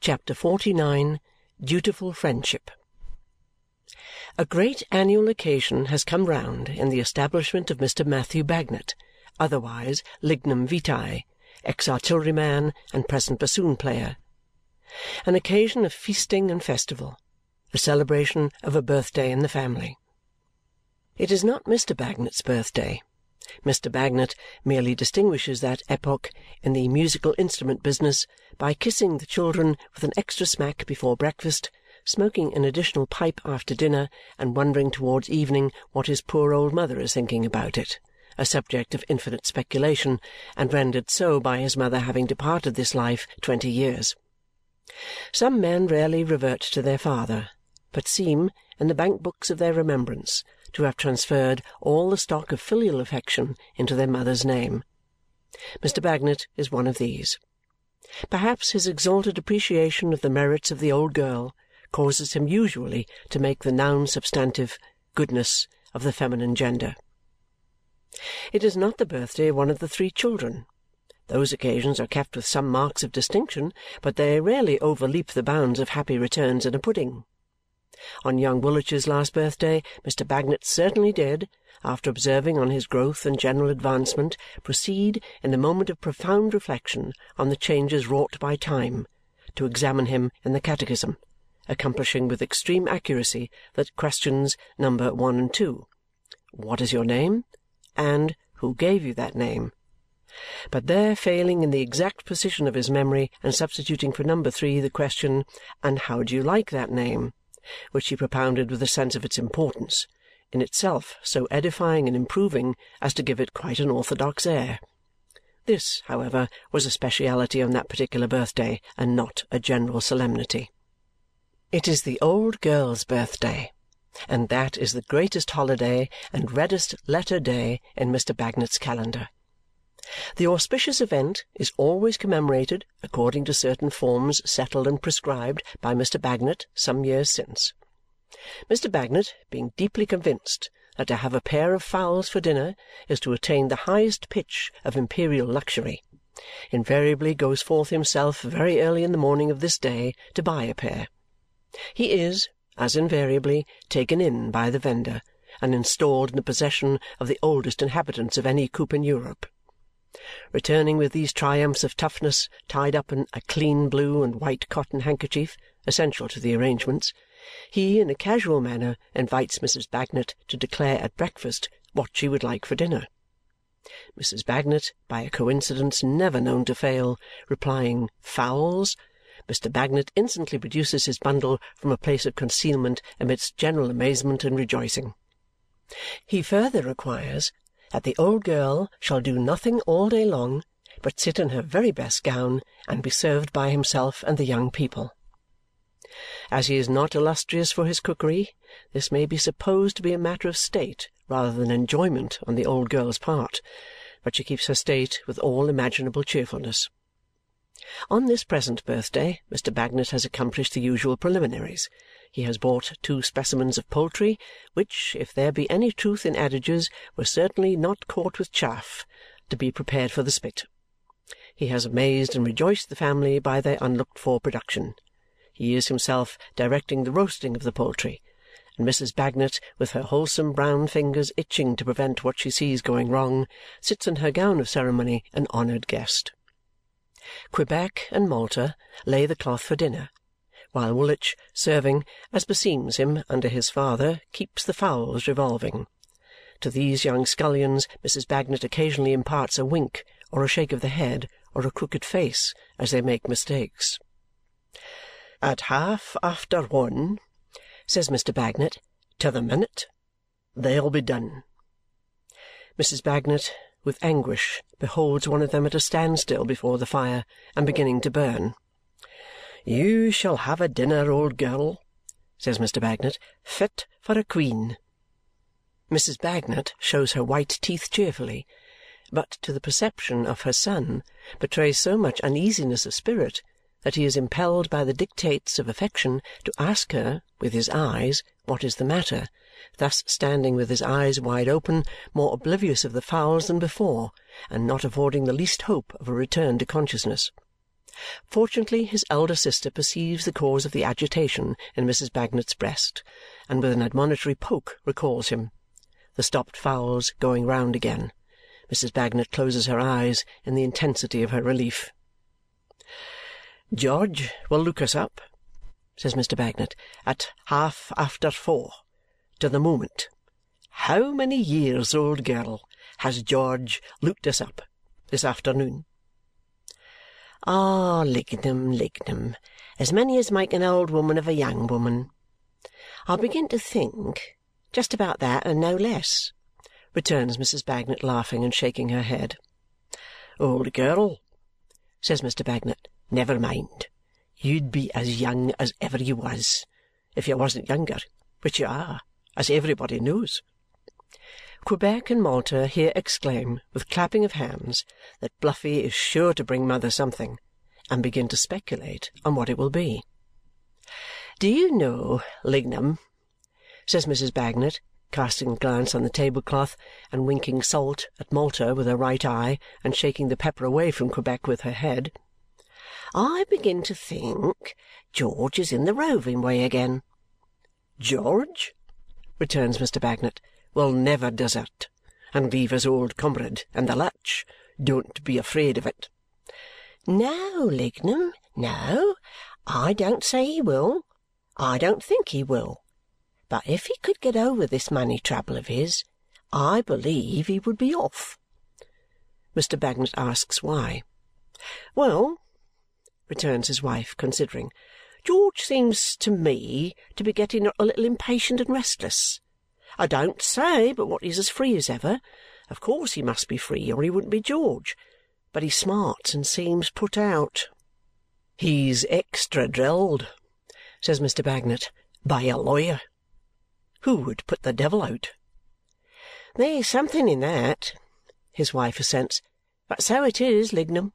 CHAPTER XLIX Dutiful Friendship A great annual occasion has come round in the establishment of Mr. Matthew Bagnet, otherwise Lignum Vitae, ex artilleryman and present bassoon player. An occasion of feasting and festival, a celebration of a birthday in the family. It is not Mr. Bagnet's birthday. Mr. Bagnet merely distinguishes that epoch in the musical instrument business by kissing the children with an extra smack before breakfast, smoking an additional pipe after dinner, and wondering towards evening what his poor old mother is thinking about it, a subject of infinite speculation, and rendered so by his mother having departed this life twenty years. Some men rarely revert to their father, but seem, in the bank books of their remembrance, to have transferred all the stock of filial affection into their mother's name. Mr. Bagnet is one of these. Perhaps his exalted appreciation of the merits of the old girl causes him usually to make the noun substantive goodness of the feminine gender. It is not the birthday of one of the three children. Those occasions are kept with some marks of distinction, but they rarely overleap the bounds of happy returns in a pudding. On young Woolwich's last birthday, Mr. Bagnet certainly did, after observing on his growth and general advancement, proceed, in a moment of profound reflection on the changes wrought by time, to examine him in the catechism, accomplishing with extreme accuracy the questions number one and two, "What is your name?" and "Who gave you that name?" but there failing in the exact precision of his memory and substituting for number three the question, "And how do you like that name?" Which he propounded with a sense of its importance, in itself so edifying and improving as to give it quite an orthodox air. This, however, was a speciality on that particular birthday and not a general solemnity. It is the old girl's birthday, and that is the greatest holiday and reddest letter day in Mr. Bagnet's calendar. The auspicious event is always commemorated according to certain forms settled and prescribed by Mr. Bagnet some years since. Mr. Bagnet, being deeply convinced that to have a pair of fowls for dinner is to attain the highest pitch of imperial luxury, invariably goes forth himself very early in the morning of this day to buy a pair. He is, as invariably, taken in by the vendor and installed in the possession of the oldest inhabitants of any coop in Europe. Returning with these triumphs of toughness tied up in a clean blue and white cotton handkerchief, essential to the arrangements, he in a casual manner invites Mrs. Bagnet to declare at breakfast what she would like for dinner. Mrs. Bagnet, by a coincidence never known to fail, replying "Fowls," Mr. Bagnet instantly produces his bundle from a place of concealment amidst general amazement and rejoicing. He further requires that the old girl shall do nothing all day long but sit in her very best gown and be served by himself and the young people. As he is not illustrious for his cookery, this may be supposed to be a matter of state rather than enjoyment on the old girl's part, but she keeps her state with all imaginable cheerfulness. On this present birthday Mr. Bagnet has accomplished the usual preliminaries. He has bought two specimens of poultry, which, if there be any truth in adages, were certainly not caught with chaff, to be prepared for the spit. He has amazed and rejoiced the family by their unlooked for production. He is himself directing the roasting of the poultry, and Mrs. Bagnet, with her wholesome brown fingers itching to prevent what she sees going wrong, sits in her gown of ceremony an honoured guest. Quebec and Malta lay the cloth for dinner while Woolwich, serving, as beseems him under his father, keeps the fowls revolving. To these young scullions Mrs. Bagnet occasionally imparts a wink, or a shake of the head, or a crooked face, as they make mistakes. "At half after one," says Mr. Bagnet, "to the minute, they'll be done." Mrs. Bagnet, with anguish, beholds one of them at a standstill before the fire and beginning to burn. "You shall have a dinner, old girl," says Mr. Bagnet, "fit for a queen." Mrs. Bagnet shows her white teeth cheerfully, but to the perception of her son betrays so much uneasiness of spirit that he is impelled by the dictates of affection to ask her, with his eyes, what is the matter, thus standing with his eyes wide open, more oblivious of the fowls than before, and not affording the least hope of a return to consciousness. Fortunately his elder sister perceives the cause of the agitation in Mrs. Bagnet's breast and with an admonitory poke recalls him. The stopped fowls going round again. Mrs. Bagnet closes her eyes in the intensity of her relief. "George will look us up," says Mr. Bagnet, "at half after four, to the moment. How many years, old girl, has George looked us up this afternoon?" "Ah, Lignum, Lignum! As many as make an old woman of a young woman. I begin to think just about that and no less," returns Mrs. Bagnet, laughing and shaking her head. "Old girl," says Mr. Bagnet, "never mind. You'd be as young as ever you was, if you wasn't younger, which you are, as everybody knows. Quebec and Malta here exclaim, with clapping of hands, that Bluffy is sure to bring mother something, and begin to speculate on what it will be. "Do you know, Lignum," says Mrs. Bagnet, casting a glance on the tablecloth and winking salt at Malta with her right eye and shaking the pepper away from Quebec with her head, "I begin to think George is in the roving way again." "George," returns Mr. Bagnet will never desert and leave his old comrade in the lurch. Don't be afraid of it." "No, Lignum, no. I don't say he will. I don't think he will. But if he could get over this money trouble of his, I believe he would be off." Mr. Bagnet asks why. "Well," returns his wife, considering, "George seems to me to be getting a little impatient and restless. I don't say but what he's as free as ever. Of course he must be free, or he wouldn't be George. But he smarts and seems put out." "He's extra drilled," says Mr. Bagnet, "by a lawyer. Who would put the devil out?" "There's something in that," his wife assents. "But so it is, Lignum."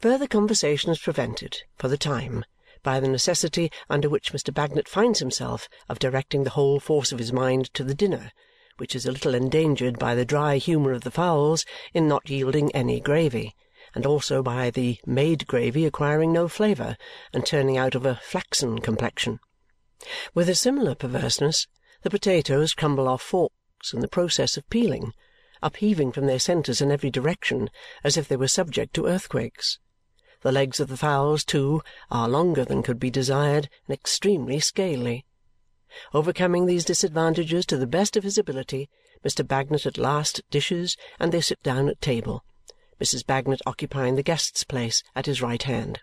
Further conversation is prevented, for the time by the necessity under which Mr. Bagnet finds himself of directing the whole force of his mind to the dinner, which is a little endangered by the dry humour of the fowls in not yielding any gravy, and also by the made gravy acquiring no flavour and turning out of a flaxen complexion. With a similar perverseness, the potatoes crumble off forks in the process of peeling, upheaving from their centres in every direction as if they were subject to earthquakes. The legs of the fowls, too, are longer than could be desired and extremely scaly. Overcoming these disadvantages to the best of his ability, Mr. Bagnet at last dishes, and they sit down at table, Mrs. Bagnet occupying the guest's place at his right hand.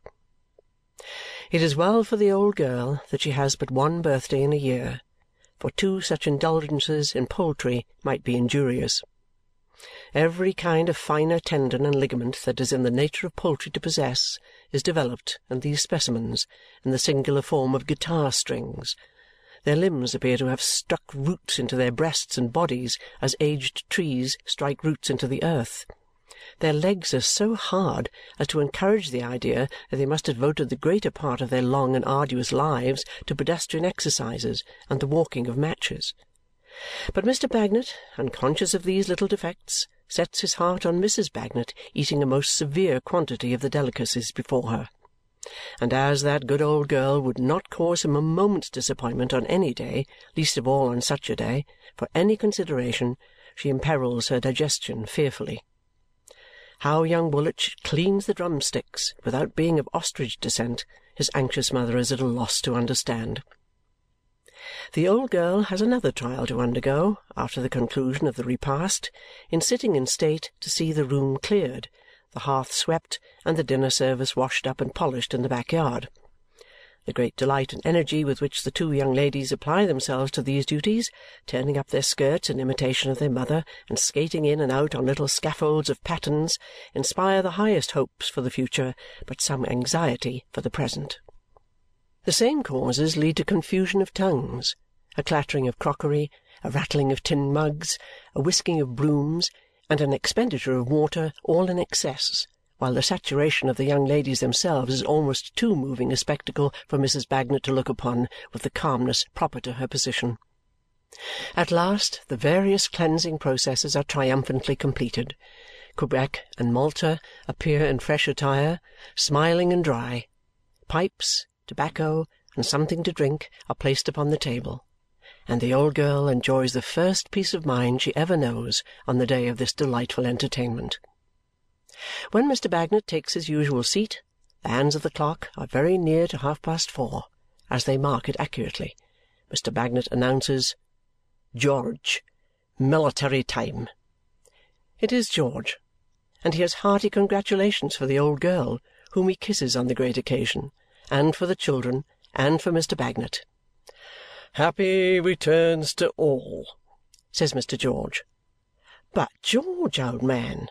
It is well for the old girl that she has but one birthday in a year, for two such indulgences in poultry might be injurious. Every kind of finer tendon and ligament that is in the nature of poultry to possess is developed in these specimens in the singular form of guitar strings. Their limbs appear to have struck roots into their breasts and bodies as aged trees strike roots into the earth. Their legs are so hard as to encourage the idea that they must have devoted the greater part of their long and arduous lives to pedestrian exercises and the walking of matches. But Mr. Bagnet, unconscious of these little defects, sets his heart on Mrs. Bagnet eating a most severe quantity of the delicacies before her. And as that good old girl would not cause him a moment's disappointment on any day, least of all on such a day, for any consideration, she imperils her digestion fearfully. How young Woolwich cleans the drumsticks without being of ostrich descent, his anxious mother is at a loss to understand. The old girl has another trial to undergo after the conclusion of the repast in sitting in state to see the room cleared, the hearth swept, and the dinner service washed up and polished in the backyard. The great delight and energy with which the two young ladies apply themselves to these duties, turning up their skirts in imitation of their mother and skating in and out on little scaffolds of pattens, inspire the highest hopes for the future but some anxiety for the present. The same causes lead to confusion of tongues, a clattering of crockery, a rattling of tin mugs, a whisking of brooms, and an expenditure of water, all in excess, while the saturation of the young ladies themselves is almost too moving a spectacle for Mrs. Bagnet to look upon with the calmness proper to her position. At last the various cleansing processes are triumphantly completed. Quebec, and Malta appear in fresh attire, smiling and dry. Pipes, tobacco, and something to drink are placed upon the table, and the old girl enjoys the first peace of mind she ever knows on the day of this delightful entertainment. When Mr. Bagnet takes his usual seat, the hands of the clock are very near to half-past four. As they mark it accurately, Mr. Bagnet announces, "George! Military time!" It is George, and he has hearty congratulations for the old girl, whom he kisses on the great occasion, and for the children, and for Mr. Bagnet. "Happy returns to all!" says Mr. George. "But, George, old man!"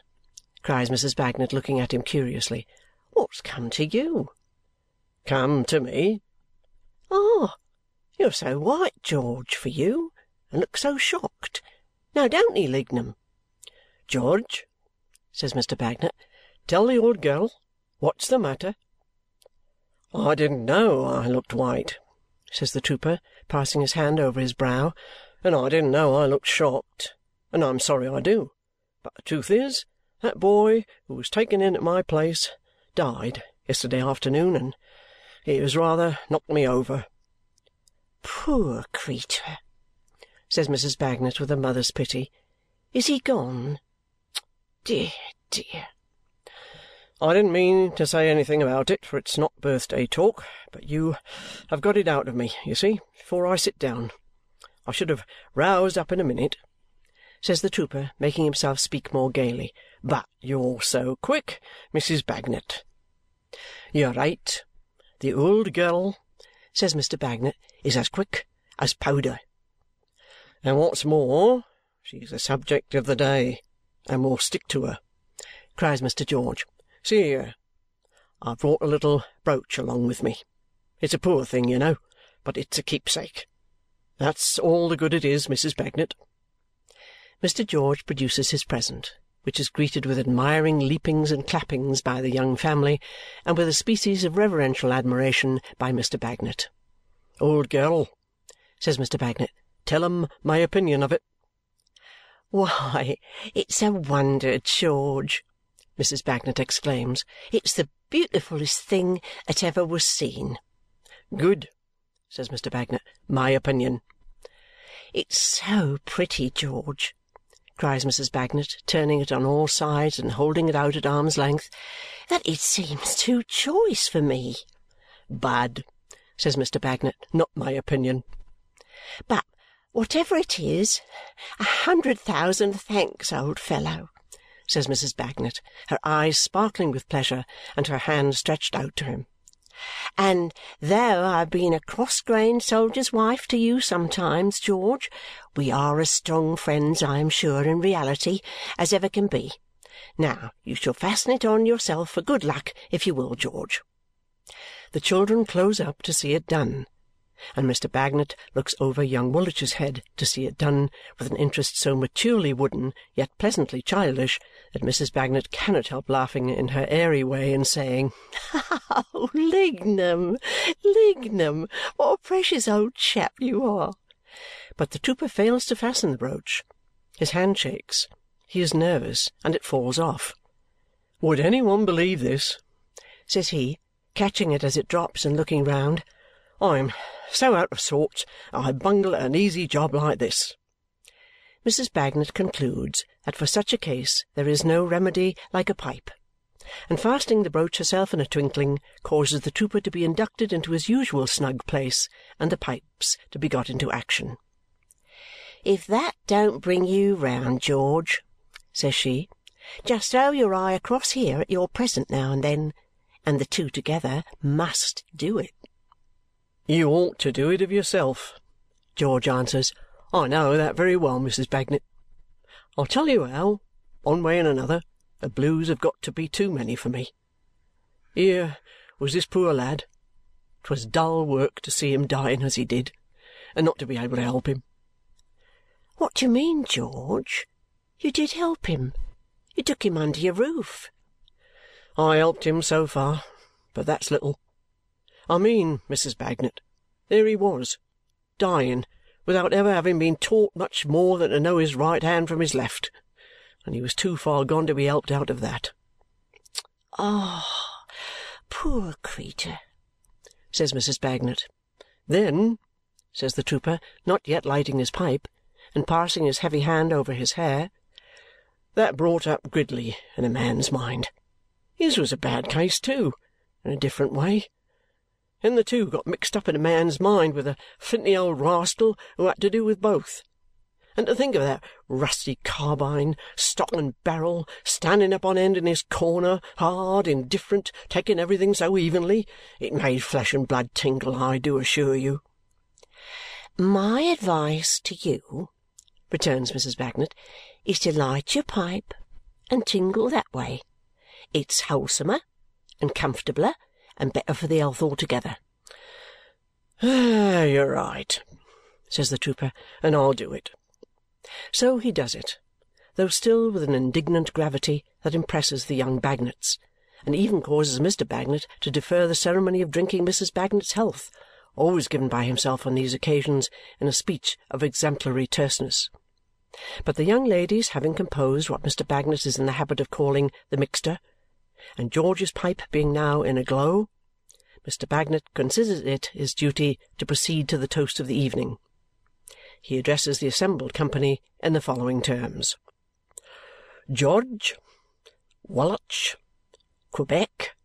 cries Mrs. Bagnet, looking at him curiously. What's come to you?" "Come to me?" "Ah! You're so white, George, for you, and look so shocked. Now don't he, Lignum?" "George," says Mr. Bagnet, "tell the old girl what's the matter." "I didn't know I looked white," says the trooper, passing his hand over his brow, "and I didn't know I looked shocked, and I'm sorry I do. But the truth is, that boy who was taken in at my place died yesterday afternoon, and it has rather knocked me over." "Poor creetur!" says Mrs. Bagnet with a mother's pity. "Is he gone? Dear, dear!" "I didn't mean to say anything about it, for it's not birthday talk, but you have got it out of me, you see, before I sit down. I should have roused up in a minute," says the trooper, making himself speak more gaily. But you're so quick, Mrs. Bagnet." "You're right. The old girl," says Mr. Bagnet, "is as quick as powder." "And what's more, she's the subject of the day, and we'll stick to her," cries Mr. George. "See here! I've brought a little brooch along with me. It's a poor thing, you know, but it's a keepsake. That's all the good it is, Mrs. Bagnet." Mr. George produces his present which is greeted with admiring leapings and clappings by the young family and with a species of reverential admiration by Mr. Bagnet. "Old girl," says Mr. Bagnet, "tell 'em my opinion of it." "Why, it's a wonder, George!" Mrs. Bagnet exclaims. "It's the beautifullest thing that ever was seen." "Good!" says Mr. Bagnet. "My opinion." "It's so pretty, George cries Mrs. Bagnet, turning it on all sides and holding it out at arm's length, that it seems too choice for me." "Bad," says Mr. Bagnet. "Not my opinion." "But whatever it is, a hundred thousand thanks, old fellow," says Mrs. Bagnet, her eyes sparkling with pleasure and her hand stretched out to him. And though I've been a cross-grained soldier's wife to you sometimes, George, we are as strong friends, I am sure, in reality, as ever can be. Now you shall fasten it on yourself for good luck if you will, George." The children close up to see it done and Mr. Bagnet looks over young Woolwich's head to see it done with an interest so maturely wooden yet pleasantly childish that Mrs. Bagnet cannot help laughing in her airy way and saying, "Oh, Lignum, Lignum, what a precious old chap you are!" But the trooper fails to fasten the brooch. His hand shakes. He is nervous, and it falls off. "Would any one believe this?" says he, catching it as it drops and looking round. I'm so out of sorts I bungle at an easy job like this." Mrs. Bagnet concludes that for such a case there is no remedy like a pipe, and fastening the brooch herself in a twinkling, causes the trooper to be inducted into his usual snug place and the pipes to be got into action. "If that don't bring you round, George," says she, "just throw your eye across here at your present now and then, and the two together must do it. "You ought to do it of yourself," George answers. "I know that very well, Mrs. Bagnet. I'll tell you how, one way and another, the blues have got to be too many for me. Here was this poor lad. 'Twas dull work to see him dying as he did, and not to be able to help him." "What do you mean, George? You did help him. You took him under your roof." "I helped him so far, but that's little. I mean, Mrs. Bagnet, there he was, dying, without ever having been taught much more than to know his right hand from his left. and he was too far gone to be helped out of that. Ah, poor creetur! says Mrs. Bagnet. Then, says the trooper, not yet lighting his pipe, and passing his heavy hand over his hair, that brought up Gridley in a man's mind. His was a bad case too, in a different way. And the two got mixed up in a man's mind with a flinty old rascal who had to do with both. And to think of that rusty carbine, stock and barrel, standing up on end in his corner, hard, indifferent, taking everything so evenly, it made flesh and blood tingle, I do assure you. My advice to you, returns Mrs. Bagnet, is to light your pipe and tingle that way. It's wholesomer and comfortabler and better for the health altogether. Ah, you're right, says the trooper, and I'll do it. So he does it, though still with an indignant gravity that impresses the young Bagnets, and even causes Mr. Bagnet to defer the ceremony of drinking Mrs. Bagnet's health, always given by himself on these occasions in a speech of exemplary terseness. But the young ladies having composed what Mr. Bagnet is in the habit of calling the mixture, and George's pipe being now in a glow, Mr. Bagnet considers it his duty to proceed to the toast of the evening. He addresses the assembled company in the following terms. George, Woolwich, Quebec,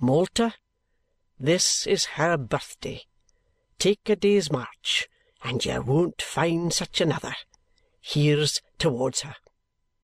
Malta, this is her birthday. Take a day's march, and you won't find such another. Here's towards her.